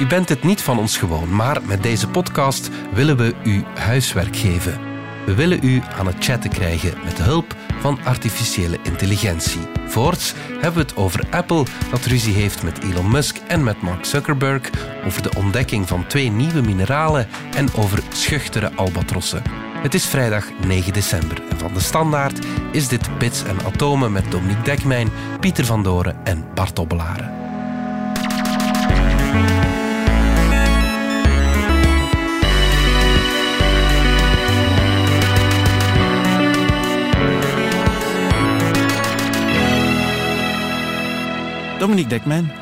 U bent het niet van ons gewoon, maar met deze podcast willen we u huiswerk geven. We willen u aan het chatten krijgen met hulp van artificiële intelligentie. Voorts hebben we het over Apple dat ruzie heeft met Elon Musk en met Mark Zuckerberg, over de ontdekking van twee nieuwe mineralen en over schuchtere albatrossen. Het is vrijdag 9 december en van de Standaard is dit Bits en Atomen met Dominique Dekmijn, Pieter van Doren en Bart Obbelaren. Dominique Dekmijn,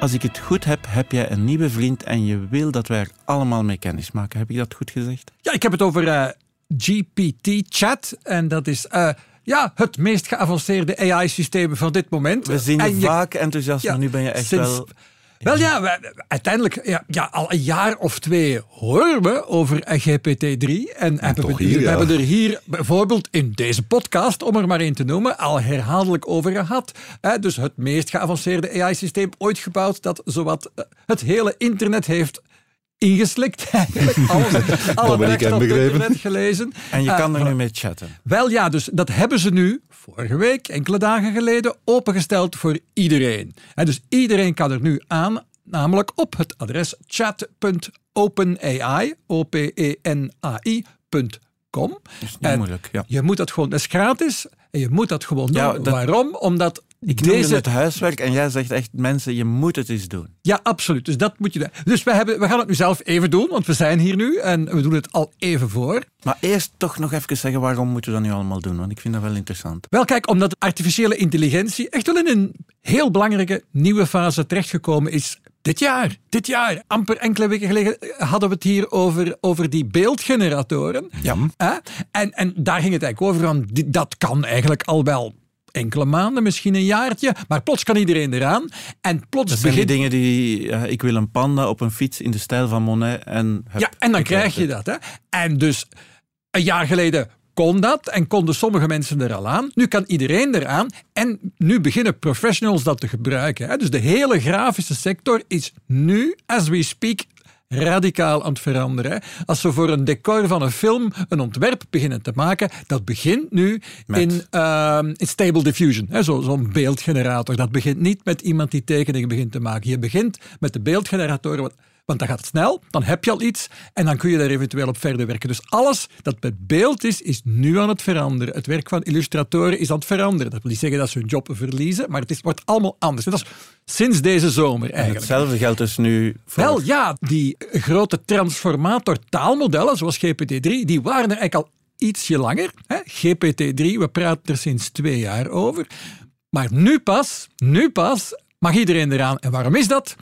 als ik het goed heb, heb jij een nieuwe vriend en je wil dat wij er allemaal mee kennis maken. Heb ik dat goed gezegd? Ja, ik heb het over uh, GPT-chat. En dat is uh, ja, het meest geavanceerde AI-systeem van dit moment. We zien je, en vaak enthousiast, ja, maar nu ben je echt wel... Wel ja, uiteindelijk, ja, ja, al een jaar of twee horen we over GPT-3. En hebben we, hier, we ja. hebben er hier bijvoorbeeld in deze podcast, om er maar één te noemen, al herhaaldelijk over gehad. Hè, dus het meest geavanceerde AI-systeem ooit gebouwd dat zowat eh, het hele internet heeft ingeslikt eigenlijk. Alles, alle berichten op het internet gelezen. En je kan Uh, er nu mee chatten. Wel ja, dus dat hebben ze nu vorige week, enkele dagen geleden, opengesteld voor iedereen. En dus iedereen kan er nu aan, namelijk op het adres chat.openai, O-P-E-N-A-I.com. Dat is niet moeilijk, ja. Je moet dat gewoon, dat is gratis, en je moet dat gewoon doen. Ja, dat- Waarom? Omdat Ik deze... het huiswerk en jij zegt echt, mensen, je moet het eens doen. Ja, absoluut. Dus dat moet je doen. Dus we, hebben, we gaan het nu zelf even doen, want we zijn hier nu en we doen het al even voor. Maar eerst toch nog even zeggen, waarom moeten we dat nu allemaal doen? Want ik vind dat wel interessant. Wel, kijk, omdat artificiële intelligentie echt wel in een heel belangrijke nieuwe fase terechtgekomen is. Dit jaar, dit jaar, amper enkele weken geleden hadden we het hier over, over die beeldgeneratoren. Ja. En, en daar ging het eigenlijk over van, die- dat kan eigenlijk al wel enkele maanden, misschien een jaartje, maar plots kan iedereen eraan. En plots Dat zijn die dingen die, ik wil een panda op een fiets in de stijl van Monet en... Ja, en dan krijg je dat. Hè? En dus een jaar geleden kon dat en konden sommige mensen er al aan. Nu kan iedereen eraan en nu beginnen professionals dat te gebruiken. Dus de hele grafische sector is nu, as we speak, radicaal aan het veranderen. Als we voor een decor van een film een ontwerp beginnen te maken, dat begint nu Met? in, ehm, in Stable Diffusion, zo- zo'n beeldgenerator. Dat begint niet met iemand die tekeningen begint te maken. Je begint met de beeldgeneratoren, want, want dan gaat het snel, dan heb je al iets en dan kun je daar eventueel op verder werken. Dus alles dat met beeld is, is nu aan het veranderen. Het werk van illustratoren is aan het veranderen. Dat wil niet zeggen dat ze hun job verliezen, maar het is, wordt allemaal anders. En dat is sinds deze zomer En eigenlijk. hetzelfde geldt dus nu voor... Wel ja, die grote transformator taalmodellen, zoals GPT-3, die waren er eigenlijk al ietsje langer. Hè? GPT-3, we praten er sinds twee jaar over. Maar nu pas, nu pas, mag iedereen eraan. En waarom is dat?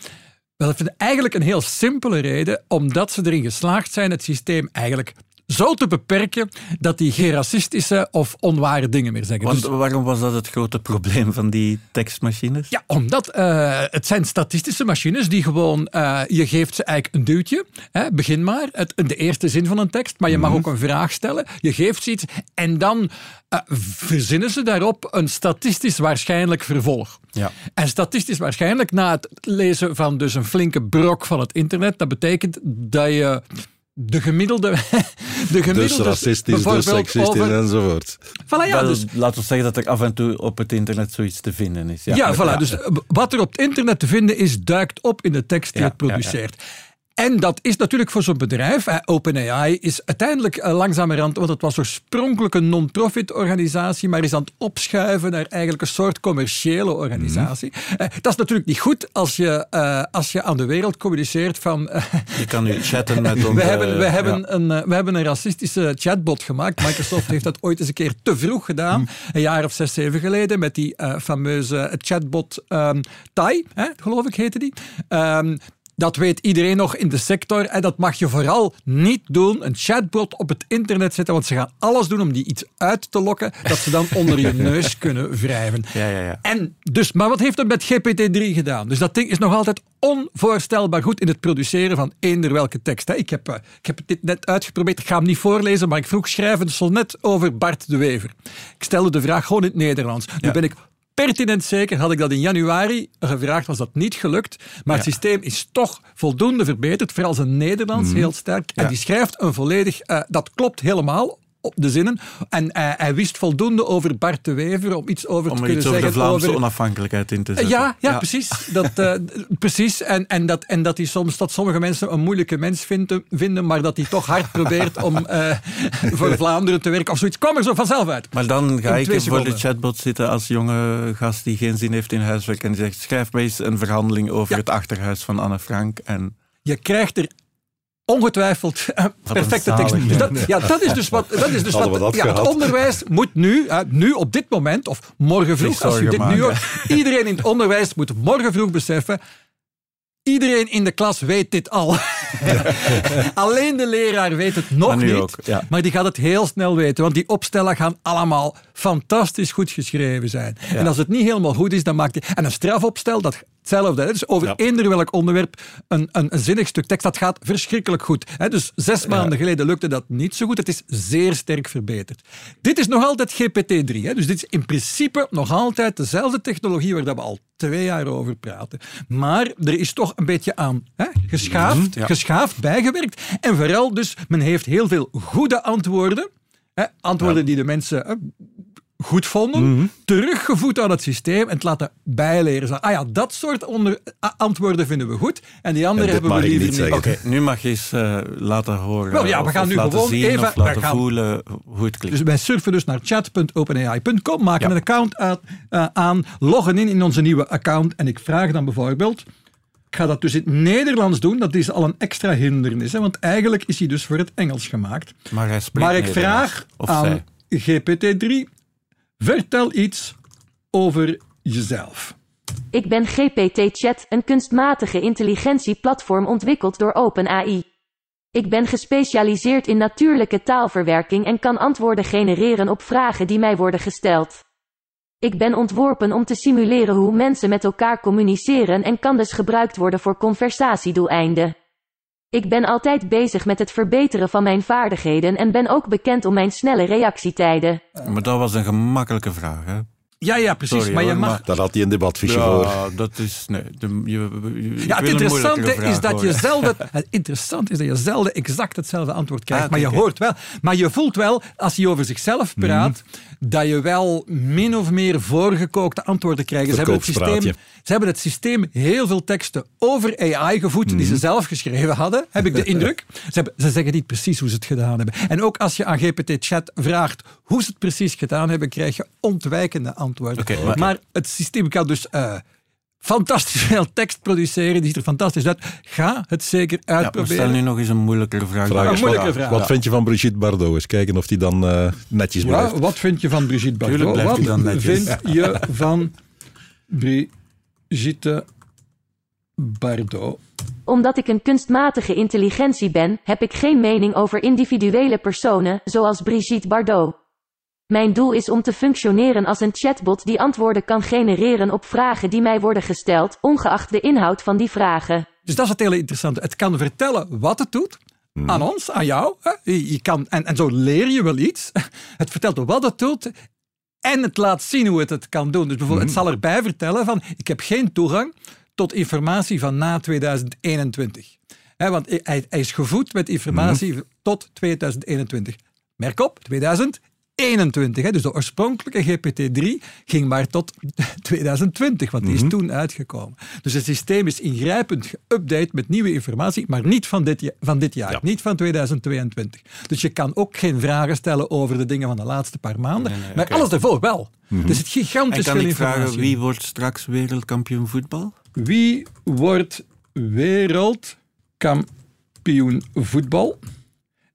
Wel, ik vind eigenlijk een heel simpele reden, omdat ze erin geslaagd zijn het systeem eigenlijk zo te beperken dat die geen racistische of onware dingen meer zeggen. Want Dus- waarom was dat het grote probleem van die tekstmachines? ja, omdat eh, het zijn statistische machines die gewoon, eh, je geeft ze eigenlijk een duwtje. Hè, begin maar, het, in de eerste zin van een tekst, maar je mag ook een vraag stellen. Je geeft ze iets en dan eh, verzinnen ze daarop een statistisch waarschijnlijk vervolg. Ja. En statistisch waarschijnlijk na het lezen van dus een flinke brok van het internet, dat betekent dat je de gemiddelde... De gemiddelde Dus racistisch, dus seksistisch over- enzovoort. Voilà, ja, dus Laten we zeggen dat er af en toe op het internet zoiets te vinden is. Ja, voilà. Dus eh, wat er op het internet te vinden is, duikt op in de tekst die Ja, het produceert. En dat is natuurlijk voor zo'n bedrijf, OpenAI, is uiteindelijk eh, langzamerhand, want het was oorspronkelijk een non-profit organisatie, maar is aan het opschuiven naar eigenlijk een soort commerciële organisatie. Eh, dat is natuurlijk niet goed als je, eh, als je aan de wereld communiceert van... Je kan nu chatten met onze... we hebben, we, ja. hebben een, we hebben een racistische chatbot gemaakt. Microsoft heeft dat ooit eens een keer te vroeg gedaan. Een jaar of zes, zeven geleden. Met die fameuze chatbot ehm Tai, hè, geloof ik heette die. Ehm, dat weet iedereen nog in de sector. En dat mag je vooral niet doen. Een chatbot op het internet zetten. Want ze gaan alles doen om die iets uit te lokken. Dat ze dan onder je neus kunnen wrijven. Ja, ja, ja. En dus, maar wat heeft het met GPT-3 gedaan? Dus dat ding is nog altijd onvoorstelbaar goed in het produceren van eender welke tekst. Ik heb, eh, ik heb dit net uitgeprobeerd, ik ga hem niet voorlezen, maar ik vroeg schrijven een sonnet over Bart de Wever. Ik stelde de vraag gewoon in het Nederlands. Nu ben ik pertinent zeker had ik dat in januari gevraagd, was dat niet gelukt. Maar het systeem is toch voldoende verbeterd, vooral zijn Nederlands heel sterk. En Ja. die schrijft een volledig, eh, dat klopt helemaal op de zinnen. En eh, hij wist voldoende over Bart de Wever om iets over Om te er kunnen iets over de. Vlaamse over- onafhankelijkheid in te Eh, zetten. ja, ja, precies. Dat, eh, precies. En, en, dat, en dat, hij soms, dat sommige mensen een moeilijke mens vinden, vinden maar dat hij toch hard probeert om voor Vlaanderen te werken of zoiets. Kwam er zo vanzelf uit. Maar dan ga ik voor de chatbot zitten als jonge gast die geen zin heeft in huiswerk en die zegt schrijf mij eens een verhandeling over Ja. het achterhuis van Anne Frank. En Je krijgt er ongetwijfeld eh, perfecte teksten. Dus ja. dat, ja, dat is dus wat. Dat is dus wat dat ja, het onderwijs moet nu, eh, nu op dit moment, of morgen vroeg, als u dit nu hoort, iedereen in het onderwijs moet morgen vroeg beseffen. Iedereen in de klas weet dit al. Alleen de leraar weet het nog niet. ook, ja. Maar die gaat het heel snel weten. Want die opstellen gaan allemaal fantastisch goed geschreven zijn. En als het niet helemaal goed is, dan maakt hij... En een strafopstel, dat hetzelfde. Hè? Dus over Ja. eender welk onderwerp een, een, een zinnig stuk tekst, dat gaat verschrikkelijk goed. Hè? Dus zes maanden geleden lukte dat niet zo goed. Het is zeer sterk verbeterd. Dit is nog altijd GPT-3. Hè? Dus dit is in principe nog altijd dezelfde technologie waar dat we al twee jaar over praten. Maar er is toch een beetje aan hè? Geschaafd, ja. geschaafd bijgewerkt. En vooral dus, men heeft heel veel goede antwoorden. Hè? Antwoorden die de mensen goed vonden, teruggevoed aan het systeem en het laten bijleren. Zo, Ah ja, dat soort onder, antwoorden vinden we goed en die andere En hebben we liever niet. Oké, nu mag je eens eh, laten horen Wel ja, we gaan of nu laten gewoon zien even- of laten gaan- voelen hoe het klinkt. Dus wij surfen dus naar chat.openai.com, maken Ja. een account uit- eh, aan, loggen in in onze nieuwe account en ik vraag dan bijvoorbeeld... Ik ga dat dus in het Nederlands doen, dat is al een extra hindernis, hè, want eigenlijk is hij dus voor het Engels gemaakt. maar hij spreekt Maar ik vraag Of aan zij. GPT-3, vertel iets over jezelf. Ik ben GPT-Chat, een kunstmatige intelligentieplatform ontwikkeld door OpenAI. Ik ben gespecialiseerd in natuurlijke taalverwerking en kan antwoorden genereren op vragen die mij worden gesteld. Ik ben ontworpen om te simuleren hoe mensen met elkaar communiceren en kan dus gebruikt worden voor conversatiedoeleinden. Ik ben altijd bezig met het verbeteren van mijn vaardigheden en ben ook bekend om mijn snelle reactietijden. Maar dat was een gemakkelijke vraag, hè? Ja, ja, precies. Sorry, maar je hoor, mag... maar- Daar had hij een debatfiche voor. Ja, dat is... Nee, de, je, Ja, het interessante is dat je zelden, het interessante is dat je zelden exact hetzelfde antwoord krijgt. Ah, maar je hoort wel, maar je voelt wel, als hij over zichzelf praat, dat je wel min of meer voorgekookte antwoorden krijgt. Ze hebben, het systeem, ze hebben het systeem heel veel teksten over AI gevoed die ze zelf geschreven hadden, heb ik de indruk. Ze, hebben, ze zeggen niet precies hoe ze het gedaan hebben. En ook als je aan GPT-chat vraagt hoe ze het precies gedaan hebben, krijg je ontwijkende antwoorden. Maar- maar het systeem kan dus eh, fantastisch veel tekst produceren. Die ziet er fantastisch uit. Ga het zeker Ja, uitproberen. stel nu nog eens een moeilijkere vraag. Vraag een wat, vraag. wat Ja. vind je van Brigitte Bardot? Eens kijken of die dan eh, netjes blijft. Ja, wat vind je van Brigitte Bardot? Tuurlijk blijft Wat hij dan netjes. vind je van Brigitte Bardot? Omdat ik een kunstmatige intelligentie ben, heb ik geen mening over individuele personen, zoals Brigitte Bardot. Mijn doel is om te functioneren als een chatbot die antwoorden kan genereren op vragen die mij worden gesteld, ongeacht de inhoud van die vragen. Dus dat is het hele interessante. Het kan vertellen wat het doet. Aan ons, aan jou. hè. Je kan, en, en zo leer je wel iets. Het vertelt wat het doet. En het laat zien hoe het het kan doen. Dus bijvoorbeeld, het zal erbij vertellen van... Ik heb geen toegang tot informatie van na 2021. Hè, want hij, hij is gevoed met informatie tot 2021. Merk op, 2021. Hè, dus de oorspronkelijke GPT-3 ging maar tot 2020, want die is toen uitgekomen. Dus het systeem is ingrijpend geüpdate met nieuwe informatie, maar niet van dit, van dit jaar, Ja. niet van 2022. Dus je kan ook geen vragen stellen over de dingen van de laatste paar maanden, Nee, nee, maar alles daarvoor wel. Er zit En gigantisch kan veel ik vragen, informatie. wie wordt straks wereldkampioen voetbal? Wie wordt wereldkampioen voetbal?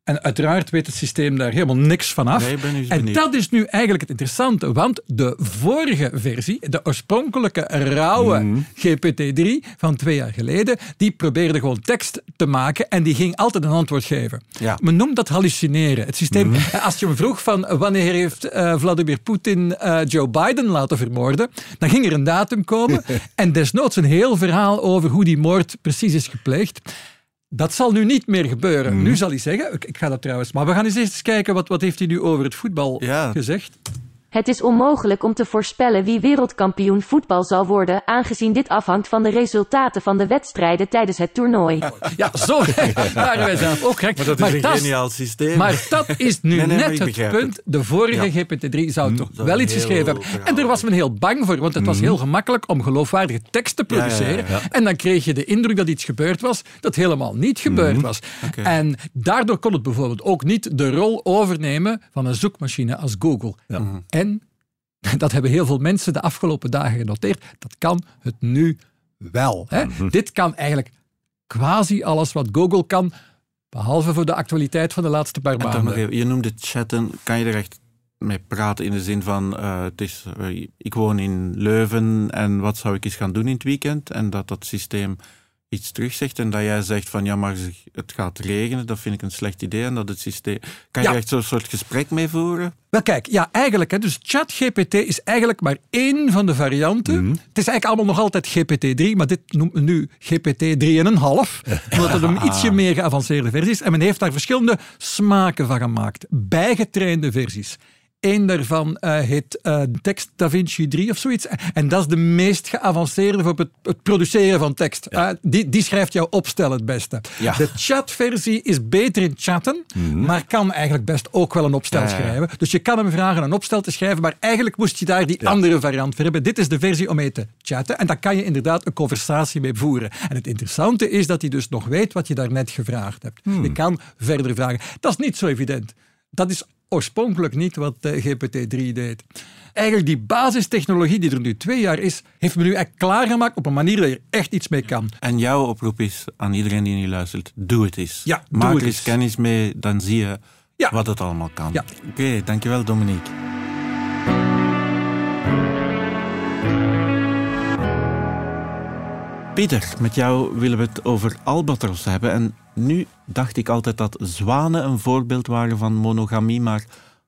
En uiteraard weet het systeem daar helemaal niks van af. Nee, en dat is nu eigenlijk het interessante, want de vorige versie, de oorspronkelijke rauwe Mhm. GPT-3 van twee jaar geleden, die probeerde gewoon tekst te maken en die ging altijd een antwoord geven. Ja. Men noemt dat hallucineren. Het systeem, Mhm. als je hem vroeg van eh, wanneer heeft eh, Vladimir Poetin eh, Joe Biden laten vermoorden, dan ging er een datum komen en desnoods een heel verhaal over hoe die moord precies is gepleegd. Dat zal nu niet meer gebeuren. Mhm. Nu zal hij zeggen, ik, ik ga dat trouwens, maar we gaan eens eerst eens kijken wat, wat heeft hij nu over het voetbal Ja. gezegd. Het is onmogelijk om te voorspellen wie wereldkampioen voetbal zal worden, aangezien dit afhangt van de resultaten van de wedstrijden tijdens het toernooi. Ja, zo waren wij zelf ook gek. Maar dat is een geniaal systeem. Maar dat is nu Nee, nee, maar net het punt. het. De vorige Ja. GPT-3 zou toch zou wel iets geschreven hebben. verhaal En daar was men heel bang voor, want het was heel gemakkelijk om geloofwaardige tekst te ja, ja, produceren. ja. En dan kreeg je de indruk dat iets gebeurd was dat helemaal niet gebeurd was. Oké. En daardoor kon het bijvoorbeeld ook niet de rol overnemen van een zoekmachine als Google. En, dat hebben heel veel mensen de afgelopen dagen genoteerd, dat kan het nu wel. Hè? Dit kan eigenlijk quasi alles wat Google kan, behalve voor de actualiteit van de laatste paar maanden. even, je noemde chatten. Kan je er echt mee praten in de zin van: eh, het is, eh, ik woon in Leuven en wat zou ik eens gaan doen in het weekend? En dat dat systeem iets terugzegt en dat jij zegt van ja, maar het gaat regenen, dat vind ik een slecht idee. En dat het systeem. Kan je Ja. echt zo'n soort gesprek mee voeren? Wel kijk, ja, eigenlijk. Hè, dus ChatGPT is eigenlijk maar één van de varianten. Het is eigenlijk allemaal nog altijd GPT-3, maar dit noemt men nu GPT 3,5, omdat het een ietsje meer geavanceerde versie is. En men heeft daar verschillende smaken van gemaakt. Bijgetrainde versies. Eén daarvan eh, heet eh, Text DaVinci 3 of zoiets. En dat is de meest geavanceerde voor het, het produceren van tekst. Eh, die, die schrijft jouw opstel het beste. Ja. De chatversie is beter in chatten, maar kan eigenlijk best ook wel een opstel schrijven. Dus je kan hem vragen een opstel te schrijven, maar eigenlijk moest je daar die andere variant voor hebben. Dit is de versie om mee te chatten en daar kan je inderdaad een conversatie mee voeren. En het interessante is dat hij dus nog weet wat je daarnet gevraagd hebt. Je kan verder vragen. Dat is niet zo evident. Dat is oorspronkelijk niet wat eh, GPT-3 deed. Eigenlijk die basistechnologie die er nu twee jaar is, heeft men nu echt klaargemaakt op een manier dat je er echt iets mee kan. En jouw oproep is aan iedereen die nu luistert: doe het eens. Ja, Maak er eens kennis mee, dan zie je Ja. wat het allemaal kan. Ja. Oké, dankjewel Dominique. Pieter, met jou willen we het over albatros hebben. En nu dacht ik altijd dat zwanen een voorbeeld waren van monogamie, maar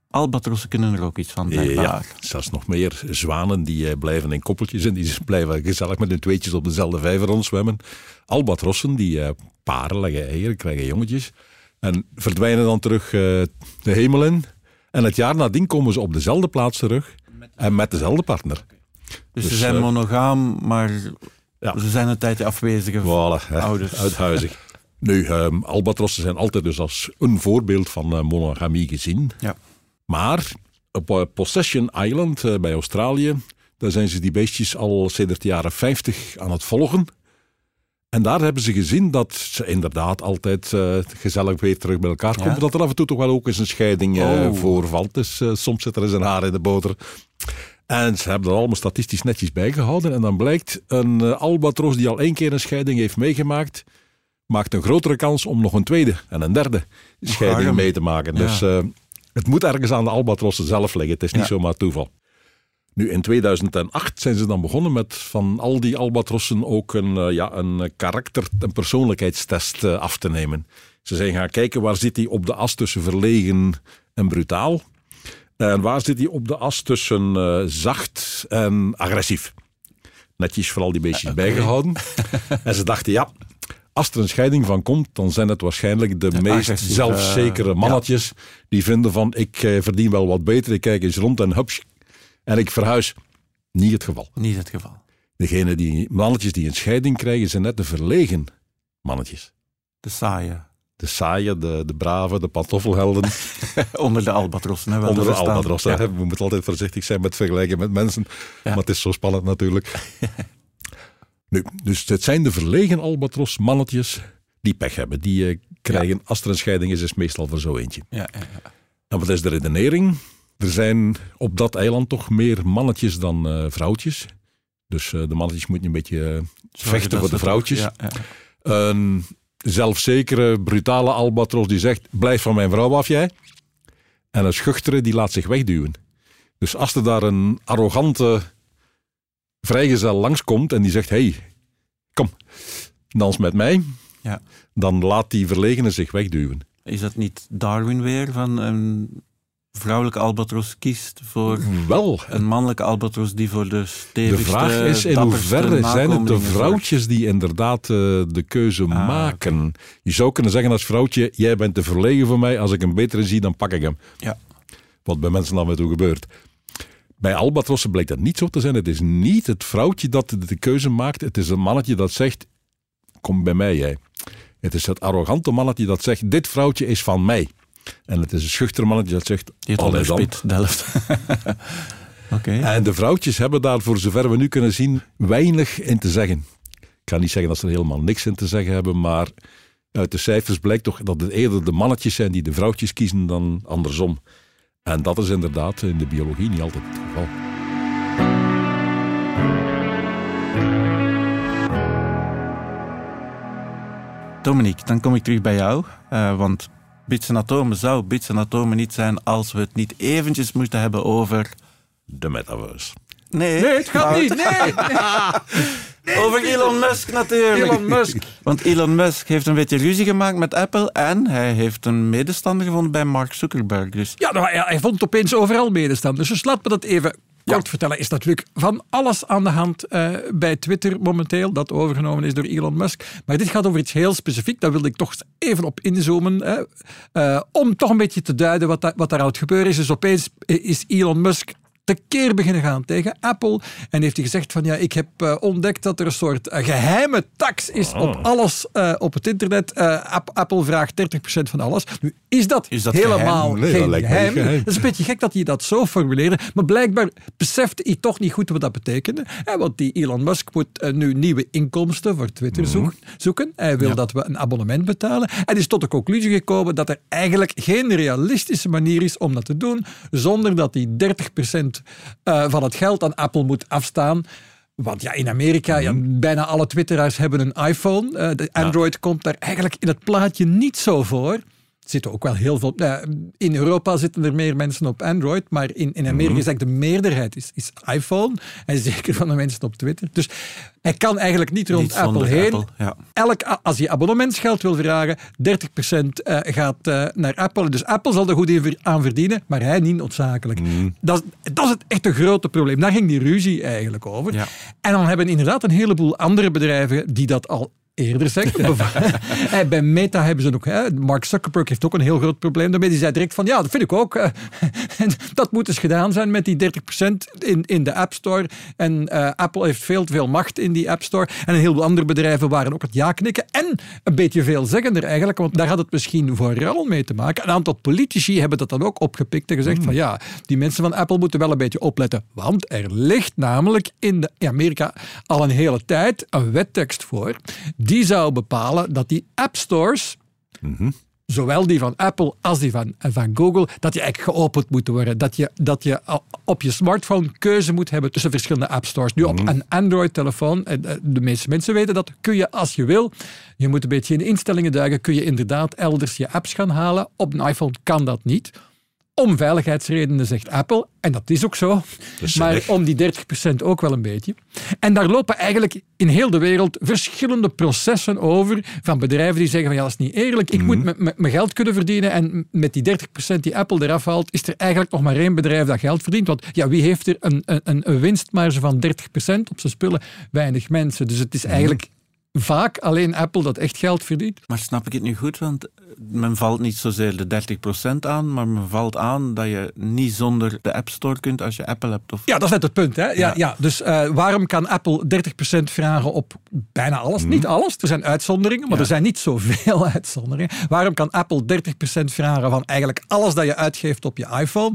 albatrossen kunnen er ook iets van, blijkbaar. Ja, zelfs nog meer. Zwanen die eh, blijven in koppeltjes en die blijven gezellig met hun tweetjes op dezelfde vijver rondzwemmen. Albatrossen die eh, paren, leggen eieren, krijgen jongetjes en verdwijnen dan terug eh, de hemel in. En het jaar nadien komen ze op dezelfde plaats terug en met dezelfde partner. Dus, ze Dus, zijn eh, monogaam, maar Ja. ze zijn een tijdje afwezig. Voilà, Ouders. uithuizig. Nu, ehm, albatrossen zijn altijd dus als een voorbeeld van eh, monogamie gezien. Ja. Maar op eh, Possession Island eh, bij Australië, daar zijn ze die beestjes al sinds de jaren 50 aan het volgen. En daar hebben ze gezien dat ze inderdaad altijd eh, gezellig weer terug bij elkaar komen. Ja? Dat er af en toe toch wel ook eens een scheiding eh, Oh. voorvalt. Dus eh, soms zit er eens een haar in de boter. En ze hebben er allemaal statistisch netjes bijgehouden. En dan blijkt een eh, albatros die al één keer een scheiding heeft meegemaakt, maakt een grotere kans om nog een tweede en een derde scheiding mee te maken. Ja. Dus eh, het moet ergens aan de albatrossen zelf liggen. Het is niet Ja. zomaar toeval. Nu, in 2008 zijn ze dan begonnen met van al die albatrossen ook een, eh, ja, een karakter- en persoonlijkheidstest af te nemen. Ze zijn gaan kijken waar zit hij op de as tussen verlegen en brutaal. En waar zit hij op de as tussen eh, zacht en agressief. Netjes voor al die beestjes bijgehouden. en ze dachten, ja, als er een scheiding van komt, dan zijn het waarschijnlijk de meest zelfzekere mannetjes die vinden van, ik eh, verdien wel wat beter, ik kijk eens rond en hups, en ik verhuis. Niet het geval. Niet het geval. Degene die, mannetjes die een scheiding krijgen, zijn net de verlegen mannetjes. De saaie. De saaie, de, de brave, de pantoffelhelden. Onder de albatrossen. Hè, onder de verstaan. albatros. Ja. hè. We moeten altijd voorzichtig zijn met vergelijken met mensen. Maar het is zo spannend natuurlijk. nu, dus het zijn de verlegen albatros mannetjes die pech hebben. Die eh, krijgen, als er een scheiding is, is meestal voor zo eentje. Ja. En wat is de redenering? Er zijn op dat eiland toch meer mannetjes dan eh, vrouwtjes. Dus eh, de mannetjes moeten een beetje vechten voor de vrouwtjes. ja. Zelfzekere, brutale albatros die zegt: Blijf van mijn vrouw af, jij. En een schuchtere die laat zich wegduwen. Dus als er daar een arrogante vrijgezel langskomt en die zegt: Hey, kom, dans met mij. Ja. Dan laat die verlegene zich wegduwen. Is dat niet Darwin weer van een vrouwelijke albatros kiest voor Wel, een mannelijke albatros die voor de de stevigste, vraag is in hoeverre zijn het de vrouwtjes die inderdaad eh, de keuze Ah, maken. Je zou kunnen zeggen als vrouwtje, jij bent te verlegen voor mij, als ik een betere zie, dan pak ik hem. Ja. Wat bij mensen af en toe gebeurt. Bij albatrossen blijkt dat niet zo te zijn. Het is niet het vrouwtje dat de, de keuze maakt. Het is een mannetje dat zegt, kom bij mij jij. Het is het arrogante mannetje dat zegt, dit vrouwtje is van mij. En het is een schuchter mannetje dat zegt, allee dan. onderspit, Delft. Oké. En de vrouwtjes hebben daar, voor zover we nu kunnen zien, weinig in te zeggen. Ik ga niet zeggen dat ze er helemaal niks in te zeggen hebben, maar uit de cijfers blijkt toch dat het eerder de mannetjes zijn die de vrouwtjes kiezen dan andersom. En dat is inderdaad in de biologie niet altijd het geval. Dominique, dan kom ik terug bij jou. eh, want bits en atomen zou bits en atomen niet zijn als we het niet eventjes moesten hebben over... De metaverse. Nee, Nee, het gaat niet. Nee. Over Elon Musk natuurlijk. Elon Musk. Want Elon Musk heeft een beetje ruzie gemaakt met Apple en hij heeft een medestander gevonden bij Mark Zuckerberg. Dus Ja, nou, hij, hij vond opeens overal medestanders. Dus laten we dat even kort vertellen. Is natuurlijk van alles aan de hand eh, bij Twitter momenteel, dat overgenomen is door Elon Musk. Maar dit gaat over iets heel specifiek. Daar wilde ik toch even op inzoomen. Eh, om toch een beetje te duiden wat, wat daar aan het gebeuren is. Dus opeens is Elon Musk tekeer beginnen gaan tegen Apple. En heeft hij gezegd van ja, ik heb eh, ontdekt dat er een soort eh, geheime tax is op alles eh, op het internet. App- Apple vraagt 30% van alles. Nu is dat, Is dat helemaal geheim? Nee, dat geen geheim. geheim. Dat is een beetje gek dat hij dat zo formuleerde. Maar blijkbaar besefte hij toch niet goed wat dat betekende. Eh, Want die Elon Musk moet nu nieuwe inkomsten voor Twitter Mhm. zoeken- zoeken. Hij wil dat we een abonnement betalen. En is tot de conclusie gekomen dat er eigenlijk geen realistische manier is om dat te doen. Zonder dat hij 30% eh, van het geld aan Apple moet afstaan. Want ja, in Amerika, ja, Mhm. bijna alle Twitteraars hebben een iPhone. Eh, de Android komt daar eigenlijk in het plaatje niet zo voor. Zitten ook wel heel veel. eh, in Europa zitten er meer mensen op Android, maar in, in Amerika is eigenlijk de meerderheid is, is iPhone. En zeker van de mensen op Twitter. Dus hij kan eigenlijk niet rond Niet Apple heen. Apple, ja. Elk, als je abonnementsgeld wil vragen, 30% eh, gaat eh, naar Apple. Dus Apple zal er goed aan verdienen, maar hij niet noodzakelijk. Dat, is- dat is het echt een grote probleem. Daar ging die ruzie eigenlijk over. Ja. En dan hebben inderdaad een heleboel andere bedrijven die dat al eerder zeggen. Eh, Bij Meta hebben ze ook, hè, Mark Zuckerberg heeft ook een heel groot probleem daarmee. Die zei direct van, ja, dat vind ik ook. eh, en dat moet dus gedaan zijn met die 30% in, in de App Store. En eh, Apple heeft veel te veel macht in die App Store. En een heleboel andere bedrijven waren ook het ja knikken. En een beetje veelzeggender eigenlijk, want daar had het misschien vooral mee te maken. Een aantal politici hebben dat dan ook opgepikt en gezegd van, ja, die mensen van Apple moeten wel een beetje opletten. Want er ligt namelijk in, de, in Amerika al een hele tijd een wettekst voor. Die zou bepalen dat die app stores, zowel die van Apple als die van, van Google, dat die eigenlijk geopend moeten worden. Dat je, dat je al- op je smartphone keuze moet hebben tussen verschillende app stores. Nu op een Android-telefoon, eh, de meeste mensen weten dat, kun je als je wil. Je moet een beetje in de instellingen duiken, kun je inderdaad elders je apps gaan halen. Op een iPhone kan dat niet. Om veiligheidsredenen zegt Apple, en dat is ook zo, is maar om die 30% ook wel een beetje. En daar lopen eigenlijk in heel de wereld verschillende processen over van bedrijven die zeggen van ja, dat is niet eerlijk, ik moet m- m- mijn geld kunnen verdienen en met die 30% die Apple eraf haalt, is er eigenlijk nog maar één bedrijf dat geld verdient. Want ja, wie heeft er een, een, een winstmarge van 30% op zijn spullen? Weinig mensen. Dus het is eigenlijk vaak alleen Apple dat echt geld verdient. Maar snap ik het nu goed? Want eh, men valt niet zozeer de 30% aan, maar men valt aan dat je niet zonder de App Store kunt als je Apple hebt. Of... Ja, dat is net het punt. Hè? Ja, ja. Ja. dus eh, waarom kan Apple 30% vragen op bijna alles? Niet alles, er zijn uitzonderingen, maar Ja. er zijn niet zoveel uitzonderingen. Waarom kan Apple 30% vragen van eigenlijk alles dat je uitgeeft op je iPhone?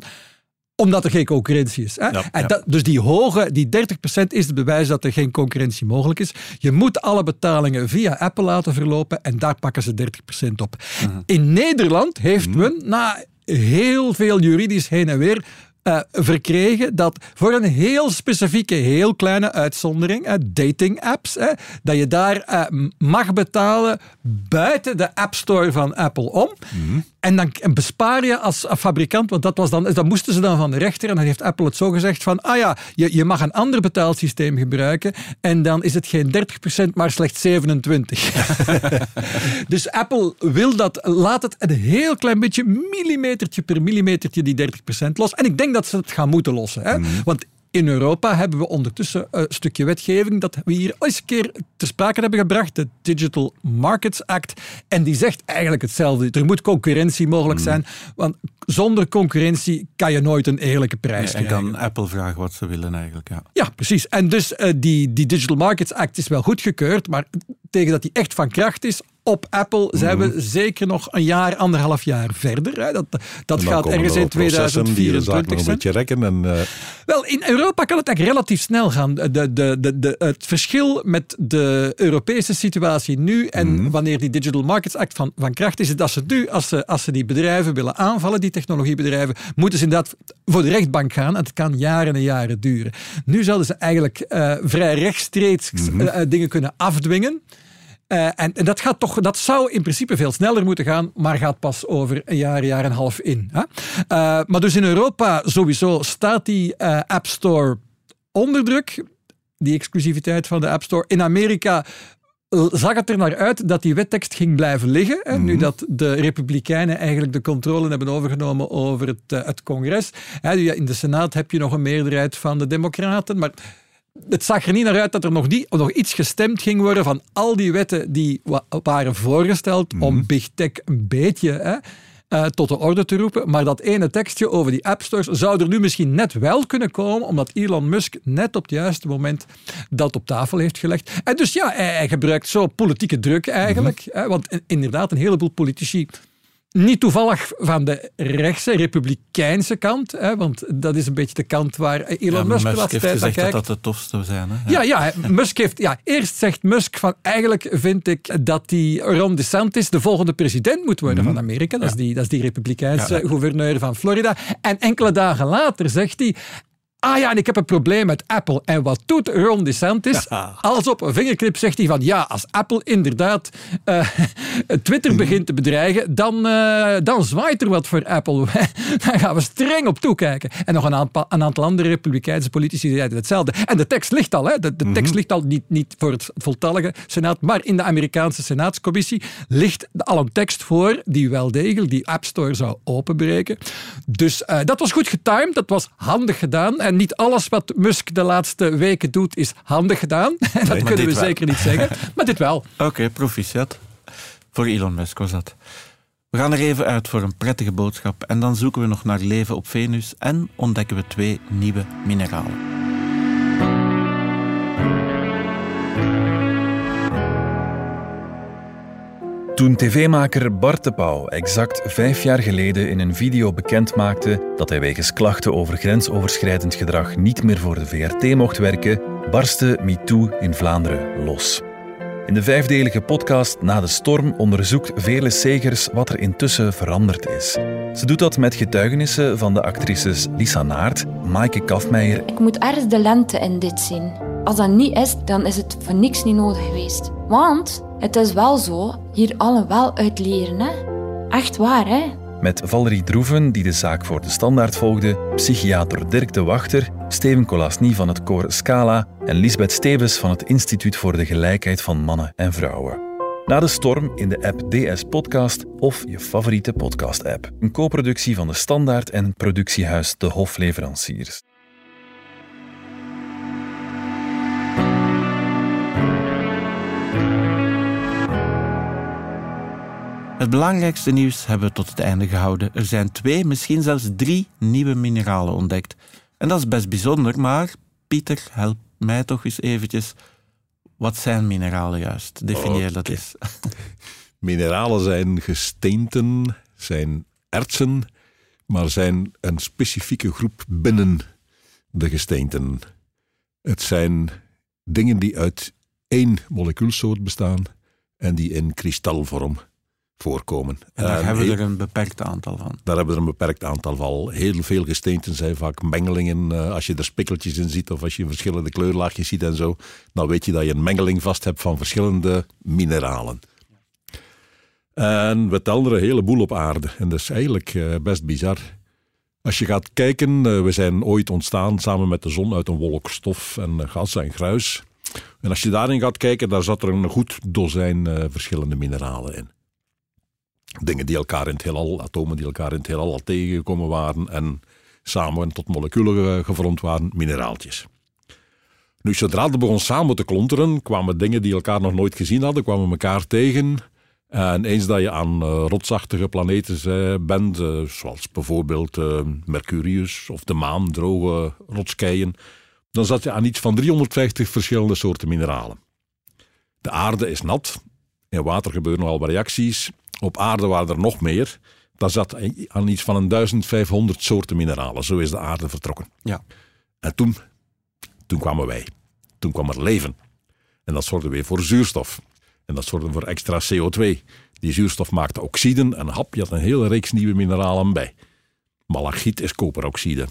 Omdat er geen concurrentie is. Hè? Ja, en ja. Dat, dus die hoge, die 30% is het bewijs dat er geen concurrentie mogelijk is. Je moet alle betalingen via Apple laten verlopen en daar pakken ze 30% op. In Nederland heeft men na heel veel juridisch heen en weer eh, verkregen dat voor een heel specifieke, heel kleine uitzondering, eh, dating apps, dat je daar eh, mag betalen buiten de App Store van Apple om. En dan bespaar je als fabrikant, want dat, was dan, dat moesten ze dan van de rechter. En dan heeft Apple het zo gezegd van, ah ja, je, je mag een ander betaalsysteem gebruiken. En dan is het geen 30%, maar slechts 27%. dus Apple wil dat, laat het een heel klein beetje, millimetertje per millimetertje, die 30% los. En ik denk dat ze het gaan moeten lossen. Hè? Want in Europa hebben we ondertussen een stukje wetgeving dat we hier eens een keer ter sprake hebben gebracht, de Digital Markets Act. En die zegt eigenlijk hetzelfde. Er moet concurrentie mogelijk Hmm. zijn, want zonder concurrentie kan je nooit een eerlijke prijs en krijgen. kan Apple vragen wat ze willen eigenlijk. Ja. Ja, precies. En dus eh, die, die Digital Markets Act is wel goedgekeurd, maar tegen dat die echt van kracht is, op Apple zijn Mhm. we zeker nog een jaar, anderhalf jaar verder. Hè. Dat, dat gaat ergens er in processen die de zaak 2024 nog een zijn. beetje rekken. En, eh, Wel, in Europa kan het eigenlijk relatief snel gaan. De, de, de, het verschil met de Europese situatie nu en Mhm. wanneer die Digital Markets Act van, van kracht is, is dat ze nu, als ze, als ze die bedrijven willen aanvallen, die technologiebedrijven, moeten ze inderdaad voor de rechtbank gaan. En het kan jaren en jaren duren. Nu zouden ze eigenlijk eh, vrij rechtstreeks Mhm. eh, dingen kunnen afdwingen. Eh, en, en dat, gaat toch, dat zou in principe veel sneller moeten gaan, maar gaat pas over een jaar, jaar en een half in. Hè? Eh, maar dus in Europa sowieso staat die eh, App Store onder druk, die exclusiviteit van de App Store. In Amerika zag het er naar uit dat die wettekst ging blijven liggen. Hè, Nu dat de Republikeinen eigenlijk de controle hebben overgenomen over het, het congres. Hè, in de Senaat heb je nog een meerderheid van de Democraten, maar het zag er niet naar uit dat er nog, niet, nog iets gestemd ging worden van al die wetten die wa- waren voorgesteld om Big Tech een beetje hè, eh, tot de orde te roepen. Maar dat ene tekstje over die app stores zou er nu misschien net wel kunnen komen, omdat Elon Musk net op het juiste moment dat op tafel heeft gelegd. En dus ja, hij, hij gebruikt zo politieke druk eigenlijk. hè, want in- inderdaad, een heleboel politici niet toevallig van de rechtse, republikeinse kant, hè, want dat is een beetje de kant waar Elon Ja, Musk Musk laatste heeft tijd naar gezegd dat dat de tofste zijn. Hè? Ja, ja, Musk heeft. Ja, eerst zegt Musk van eigenlijk vind ik dat die Ron DeSantis de volgende president moet worden van Amerika. Dat is die, dat is die republikeinse gouverneur van Florida. En enkele dagen later zegt hij. Ah ja, en ik heb een probleem met Apple. En wat doet Ron DeSantis? Als op een vingerknip zegt hij van ja, als Apple inderdaad eh, Twitter begint te bedreigen, dan, eh, dan zwaait er wat voor Apple. dan gaan we streng op toekijken. En nog een aantal, een aantal andere republikeinse politici zeiden hetzelfde. En de tekst ligt al. Hè. De, de tekst ligt al niet, niet voor het voltallige Senaat, maar in de Amerikaanse Senaatscommissie ligt al een tekst voor die wel degelijk die App Store zou openbreken. Dus eh, dat was goed getimed, dat was handig gedaan. En niet alles wat Musk de laatste weken doet is handig gedaan. dat kunnen we wel. zeker niet zeggen. Maar dit wel. Oké, proficiat. Voor Elon Musk was dat. We gaan er even uit voor een prettige boodschap en dan zoeken we nog naar leven op Venus en ontdekken we twee nieuwe mineralen. Toen tv-maker Bart de Pauw exact vijf jaar geleden in een video bekendmaakte dat hij wegens klachten over grensoverschrijdend gedrag niet meer voor de VRT mocht werken, barstte MeToo in Vlaanderen los. In de vijfdelige podcast Na de Storm onderzoekt Veerle Segers wat er intussen veranderd is. Ze doet dat met getuigenissen van de actrices Lisa Naert, Maaike Kafmeijer Ik moet ergens de lente in dit zien. Als dat niet is, dan is het voor niks niet nodig geweest. Want het is wel zo, hier allen wel uit leren, hè. Echt waar, hè. Met Valerie Droeven, die de zaak voor de standaard volgde, psychiater Dirk de Wachter, Steven Colasny van het koor Scala en Lisbeth Stevens van het Instituut voor de Gelijkheid van Mannen en Vrouwen. Na de storm in de app DS Podcast of je favoriete podcast-app. Een co-productie van de Standaard en productiehuis De Hofleveranciers. Het belangrijkste nieuws hebben we tot het einde gehouden. Er zijn twee, misschien zelfs drie nieuwe mineralen ontdekt. En dat is best bijzonder, maar Pieter, help mij toch eens eventjes. Wat zijn mineralen juist? Definieer dat eens. Mineralen zijn gesteenten, zijn ertsen, maar zijn een specifieke groep binnen de gesteenten. Het zijn dingen die uit één molecuulsoort bestaan en die in kristalvorm voorkomen. En daar En hebben we er een beperkt aantal van. Daar hebben we er een beperkt aantal van. Heel veel gesteenten zijn vaak mengelingen. Eh, als je er spikkeltjes in ziet of als je verschillende kleurlaagjes ziet en zo, dan weet je dat je een mengeling vast hebt van verschillende mineralen. En we tellen er een heleboel op aarde. En dat is eigenlijk eh, best bizar. Als je gaat kijken, eh, we zijn ooit ontstaan samen met de zon uit een wolk stof en gas en gruis. En als je daarin gaat kijken, daar zat er een goed dozijn verschillende mineralen in dingen die elkaar in het heelal, atomen die elkaar in het heelal al tegengekomen waren. En samen tot moleculen gevormd waren, mineraaltjes. Nu, zodra het begon samen te klonteren, kwamen dingen die elkaar nog nooit gezien hadden, kwamen elkaar tegen. En eens dat je aan uh, rotsachtige planeten uh, bent, zoals bijvoorbeeld Mercurius of de maan, droge rotskeien, dan zat je aan iets van 350 verschillende soorten mineralen. De aarde is nat, in water gebeuren nogal reacties. Op aarde waren er nog meer. Dat zat aan iets van een 1500 soorten mineralen. Zo is de aarde vertrokken. Ja. En toen, toen kwamen wij. Toen kwam er leven. En dat zorgde weer voor zuurstof. En dat zorgde voor extra CO2. Die zuurstof maakte oxiden en hap, je had een hele reeks nieuwe mineralen bij. Malachiet is koperoxide.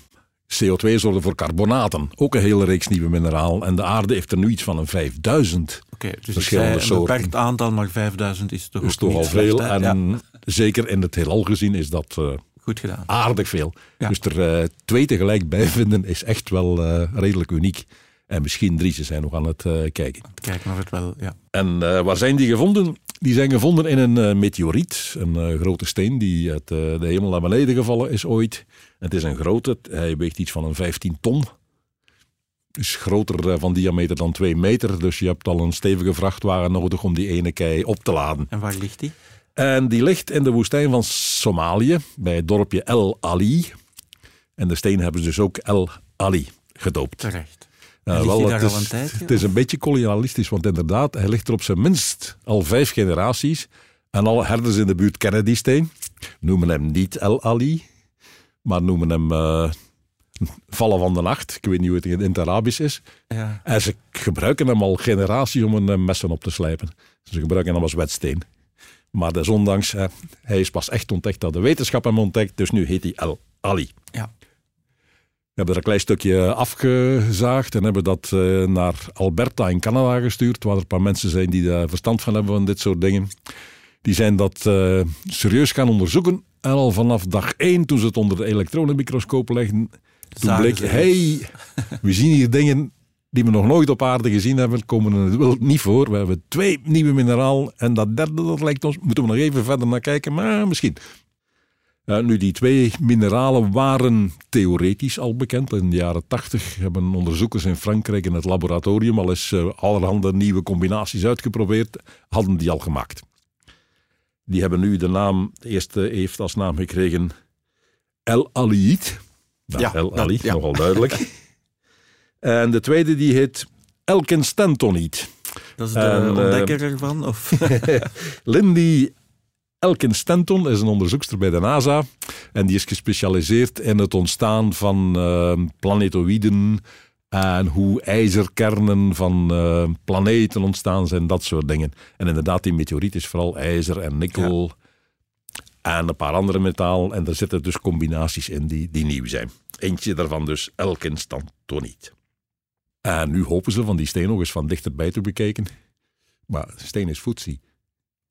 CO2 zorgde voor carbonaten, ook een hele reeks nieuwe mineralen. En de aarde heeft er nu iets van een 5000 Oké, dus verschillende soorten. een beperkt aantal, maar 5000 is toch, is toch al veel. en zeker in het heelal gezien is dat uh, Goed gedaan. aardig veel. Dus er uh, twee tegelijk bij vinden is echt wel uh, redelijk uniek. En misschien drie, ze zijn nog aan het kijken. Kijken of het wel, ja. En waar zijn die gevonden? Die zijn gevonden in een meteoriet, een grote steen die uit de hemel naar beneden gevallen is ooit. Het is een grote, hij weegt iets van een 15 ton. Is groter van diameter dan 2 meter, dus je hebt al een stevige vrachtwagen nodig om die ene kei op te laden. En waar ligt die? En die ligt in de woestijn van Somalië, bij het dorpje El Ali. En de steen hebben ze dus ook El Ali gedoopt. Terecht. Wel, het, is, het is een beetje kolonialistisch, want inderdaad, hij ligt er op zijn minst al vijf generaties. En alle herders in de buurt kennen die steen. Noemen hem niet El Ali, maar noemen hem uh, vallen van de nacht. Ik weet niet hoe het in het Arabisch is. Ja. En ze gebruiken hem al generaties om een messen op te slijpen. Ze gebruiken hem als wetsteen. Maar desondanks, uh, hij is pas echt ontdekt dat de wetenschap hem ontdekt. Dus nu heet hij El Ali. Ja. We hebben er een klein stukje afgezaagd en hebben dat uh, naar Alberta in Canada gestuurd, waar er een paar mensen zijn die daar verstand van hebben van dit soort dingen. Die zijn dat uh, serieus gaan onderzoeken. En al vanaf dag één, toen ze het onder de elektronenmicroscoop legden, toen bleek, hey, we zien hier dingen die we nog nooit op aarde gezien hebben, komen in het wild niet voor. We hebben twee nieuwe mineralen en dat derde, dat lijkt ons, moeten we nog even verder naar kijken, maar misschien. Uh, nu, die twee mineralen waren theoretisch al bekend. In de jaren tachtig hebben onderzoekers in Frankrijk in het laboratorium al eens uh, allerhande nieuwe combinaties uitgeprobeerd, hadden die al gemaakt. Die hebben nu de naam, de eerste heeft als naam gekregen El Aliid. Nou, ja, El Ali, ja. nogal duidelijk. en de tweede die heet Elkenstentoniet. Dat is de en, ontdekker uh, ervan? Of? Lindy Elkenstenton is een onderzoekster bij de NASA. En die is gespecialiseerd in het ontstaan van uh, planetoïden, en hoe ijzerkernen van uh, planeten ontstaan zijn, dat soort dingen. En inderdaad, die meteoriet is vooral ijzer en nikkel en een paar andere metalen. En er zitten dus combinaties in die, die nieuw zijn. Eentje daarvan dus elkenstantoniet. En nu hopen ze van die steen nog eens van dichterbij te bekijken. Maar steen is voetzie.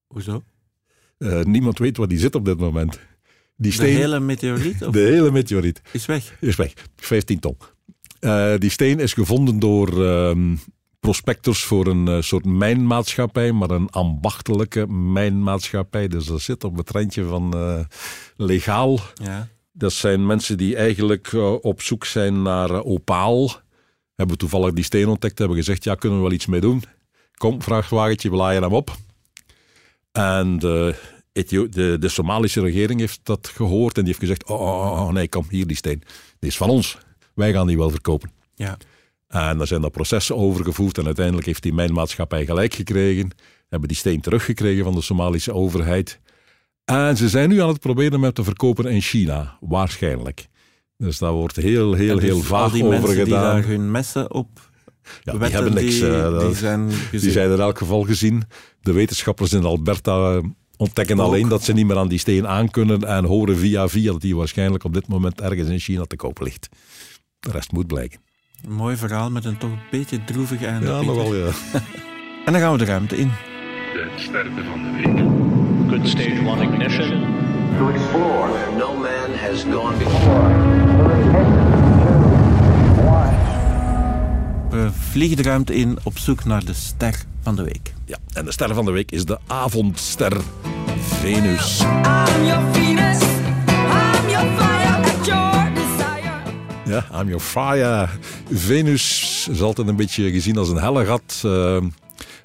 Hoezo? Uh, niemand weet waar die zit op dit moment. Die steen, de hele meteoriet? Of? De hele meteoriet. Is weg? Is weg. 15 ton. Uh, die steen is gevonden door uh, prospectors voor een uh, soort mijnmaatschappij, maar een ambachtelijke mijnmaatschappij. Dus dat zit op het randje van eh, legaal. Ja. Dat zijn mensen die eigenlijk op zoek zijn naar opaal. Hebben toevallig die steen ontdekt, hebben gezegd, ja, kunnen we wel iets mee doen. Kom, vrachtwagentje, we laaien hem op. En de, de, de Somalische regering heeft dat gehoord en die heeft gezegd, oh, oh, oh nee, kom, hier die steen. Die is van ons wij gaan die wel verkopen. Ja. En daar zijn er processen overgevoerd en uiteindelijk heeft die mijnmaatschappij gelijk gekregen. Hebben die steen teruggekregen van de Somalische overheid. En ze zijn nu aan het proberen met te verkopen in China, waarschijnlijk. Dus daar wordt heel, heel, dus heel vaag die over gedaan. Die daar hun messen op ja, die hebben niks. Die, uh, die, zijn die zijn in elk geval gezien. De wetenschappers in Alberta ontdekken Ook. alleen dat ze niet meer aan die steen aankunnen en horen via via dat die waarschijnlijk op dit moment ergens in China te koop ligt. De rest moet blijken. Een mooi verhaal met een toch een beetje droevig einde. Ja, nogal ja. en dan gaan we de ruimte in. De sterren van de week. Good stage one ignition. To explore. No man has gone before. We vliegen de ruimte in op zoek naar de ster van de week. Ja, en de ster van de week is de avondster Venus. I'm your Venus. I'm your fire at your Ja, I'm your fire. Venus is altijd een beetje gezien als een helle gat. Uh,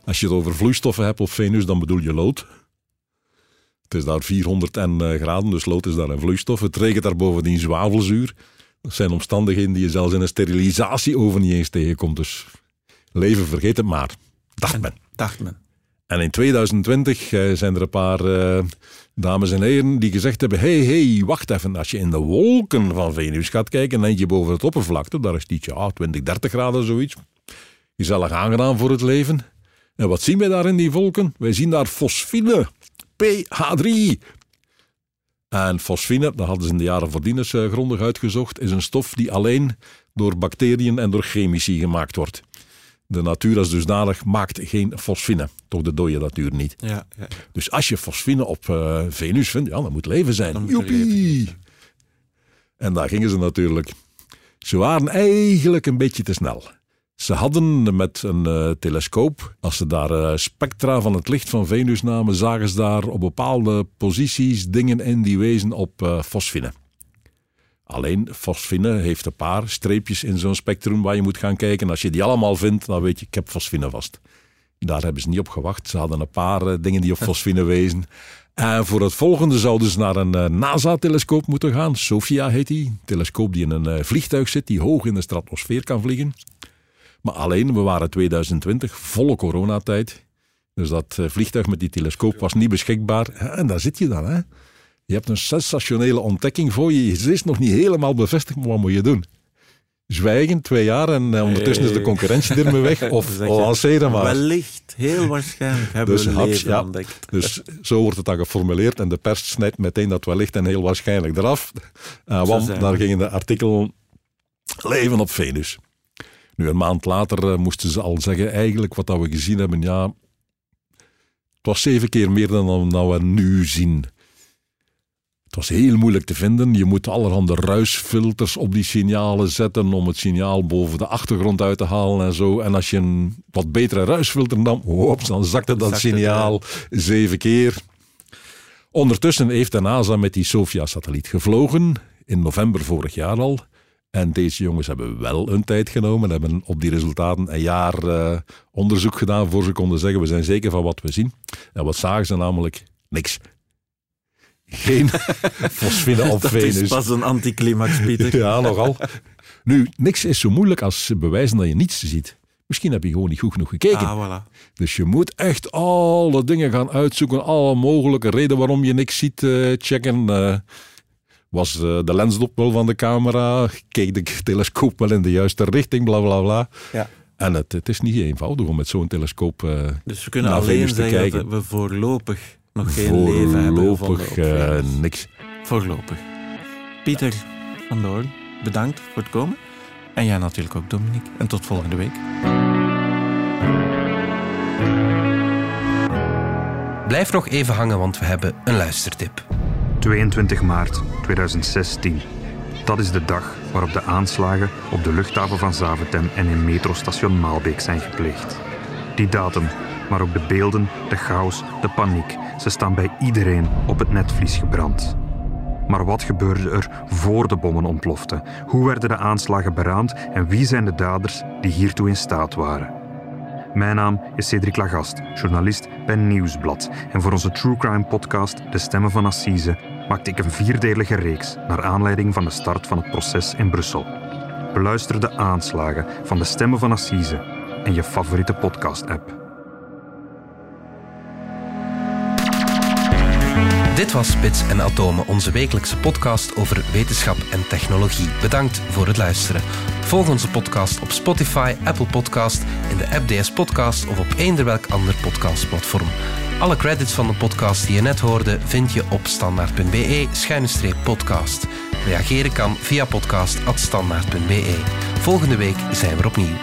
als je het over vloeistoffen hebt op Venus, dan bedoel je lood. Het is daar 400 en, uh, graden, dus lood is daar een vloeistof. Het regent daar bovendien zwavelzuur. Dat zijn omstandigheden die je zelfs in een sterilisatieoven niet eens tegenkomt. Dus leven, vergeet het maar. Dacht men. Dacht men. En in 2020 uh, zijn er een paar uh, dames en heren die gezegd hebben: hey, hey, wacht even. Als je in de wolken van Venus gaat kijken, dan je boven het oppervlakte, daar is het ja, 20, 30 graden zoiets. Gezellig aangedaan voor het leven. En wat zien wij daar in die wolken? Wij zien daar fosfine, pH3. En fosfine, dat hadden ze in de jaren voordien eens uh, grondig uitgezocht, is een stof die alleen door bacteriën en door chemici gemaakt wordt. De natuur als dusdanig maakt geen fosfine. Toch de dode natuur niet. Ja, ja. Dus als je fosfine op uh, Venus vindt, ja, dan moet leven zijn. Dan moet Joepie! leven. En daar gingen ze natuurlijk. Ze waren eigenlijk een beetje te snel. Ze hadden met een uh, telescoop, als ze daar uh, spectra van het licht van Venus namen, zagen ze daar op bepaalde posities dingen in die wezen op uh, fosfine. Alleen fosfine heeft een paar streepjes in zo'n spectrum waar je moet gaan kijken. Als je die allemaal vindt, dan weet je, ik heb fosfine vast. Daar hebben ze niet op gewacht. Ze hadden een paar dingen die op fosfine wezen. En voor het volgende zouden ze naar een NASA-telescoop moeten gaan. SOFIA heet die. Een telescoop die in een vliegtuig zit, die hoog in de stratosfeer kan vliegen. Maar alleen, we waren 2020, volle coronatijd. Dus dat vliegtuig met die telescoop was niet beschikbaar. En daar zit je dan, hè. Je hebt een sensationele ontdekking voor je. Het is nog niet helemaal bevestigd, maar wat moet je doen? Zwijgen, twee jaar en uh, ondertussen is de concurrentie ermee weg. Of lanceren maar. Wellicht, heel waarschijnlijk hebben dus, we leven ja, ontdekt. Dus zo wordt het dan geformuleerd en de pers snijdt meteen dat wellicht en heel waarschijnlijk eraf. Uh, want daar gingen de artikelen leven op Venus. Nu, een maand later uh, moesten ze al zeggen, eigenlijk wat dat we gezien hebben, ja, het was zeven keer meer dan, dan we nu zien. Het was heel moeilijk te vinden. Je moet allerhande ruisfilters op die signalen zetten om het signaal boven de achtergrond uit te halen en zo. En als je een wat betere ruisfilter nam, hops, dan zakte dat Zakte signaal zeven keer. Ondertussen heeft de NASA met die Sofia-satelliet gevlogen, in november vorig jaar al. En deze jongens hebben wel hun tijd genomen, hebben op die resultaten een jaar uh, onderzoek gedaan voor ze konden zeggen, we zijn zeker van wat we zien. En wat zagen ze namelijk? Niks. Geen fosfine op Dat Venus. is pas een anticlimax, Pieter. Ja, nogal. Nu, niks is zo moeilijk als bewijzen dat je niets ziet. Misschien heb je gewoon niet goed genoeg gekeken. Ah, voilà. Dus je moet echt alle dingen gaan uitzoeken, alle mogelijke redenen waarom je niks ziet, uh, checken. Uh, was uh, de lensdop wel van de camera? Keek de telescoop wel in de juiste richting? Bla bla bla. Ja. En het, het is niet eenvoudig om met zo'n telescoop uh, Dus we kunnen naar alleen Venus te zeggen kijken. dat we voorlopig nog geen leven hebben Voorlopig op uh, Venus. niks. Voorlopig. Pieter van Doorn, bedankt voor het komen. En jij natuurlijk ook, Dominique. En tot volgende week. Blijf nog even hangen, want we hebben een luistertip. 22 maart 2016. Dat is de dag waarop de aanslagen op de luchthaven van Zaventem en in metrostation Maalbeek zijn gepleegd. Die datum, maar ook de beelden, de chaos, de paniek, ze staan bij iedereen op het netvlies gebrand. Maar wat gebeurde er voor de bommen ontploften? Hoe werden de aanslagen beraamd en wie zijn de daders die hiertoe in staat waren? Mijn naam is Cedric Lagast, journalist bij Nieuwsblad. En voor onze True Crime podcast De Stemmen van Assise maakte ik een vierdelige reeks naar aanleiding van de start van het proces in Brussel. Beluister de aanslagen van De Stemmen van Assise in je favoriete podcast-app. Dit was Spits en Atomen, onze wekelijkse podcast over wetenschap en technologie. Bedankt voor het luisteren. Volg onze podcast op Spotify, Apple Podcast, in de app DS Podcast of op eender welk ander podcastplatform. Alle credits van de podcast die je net hoorde vind je op standaard.be-podcast. Reageren kan via podcast.standaard.be. Volgende week zijn we opnieuw.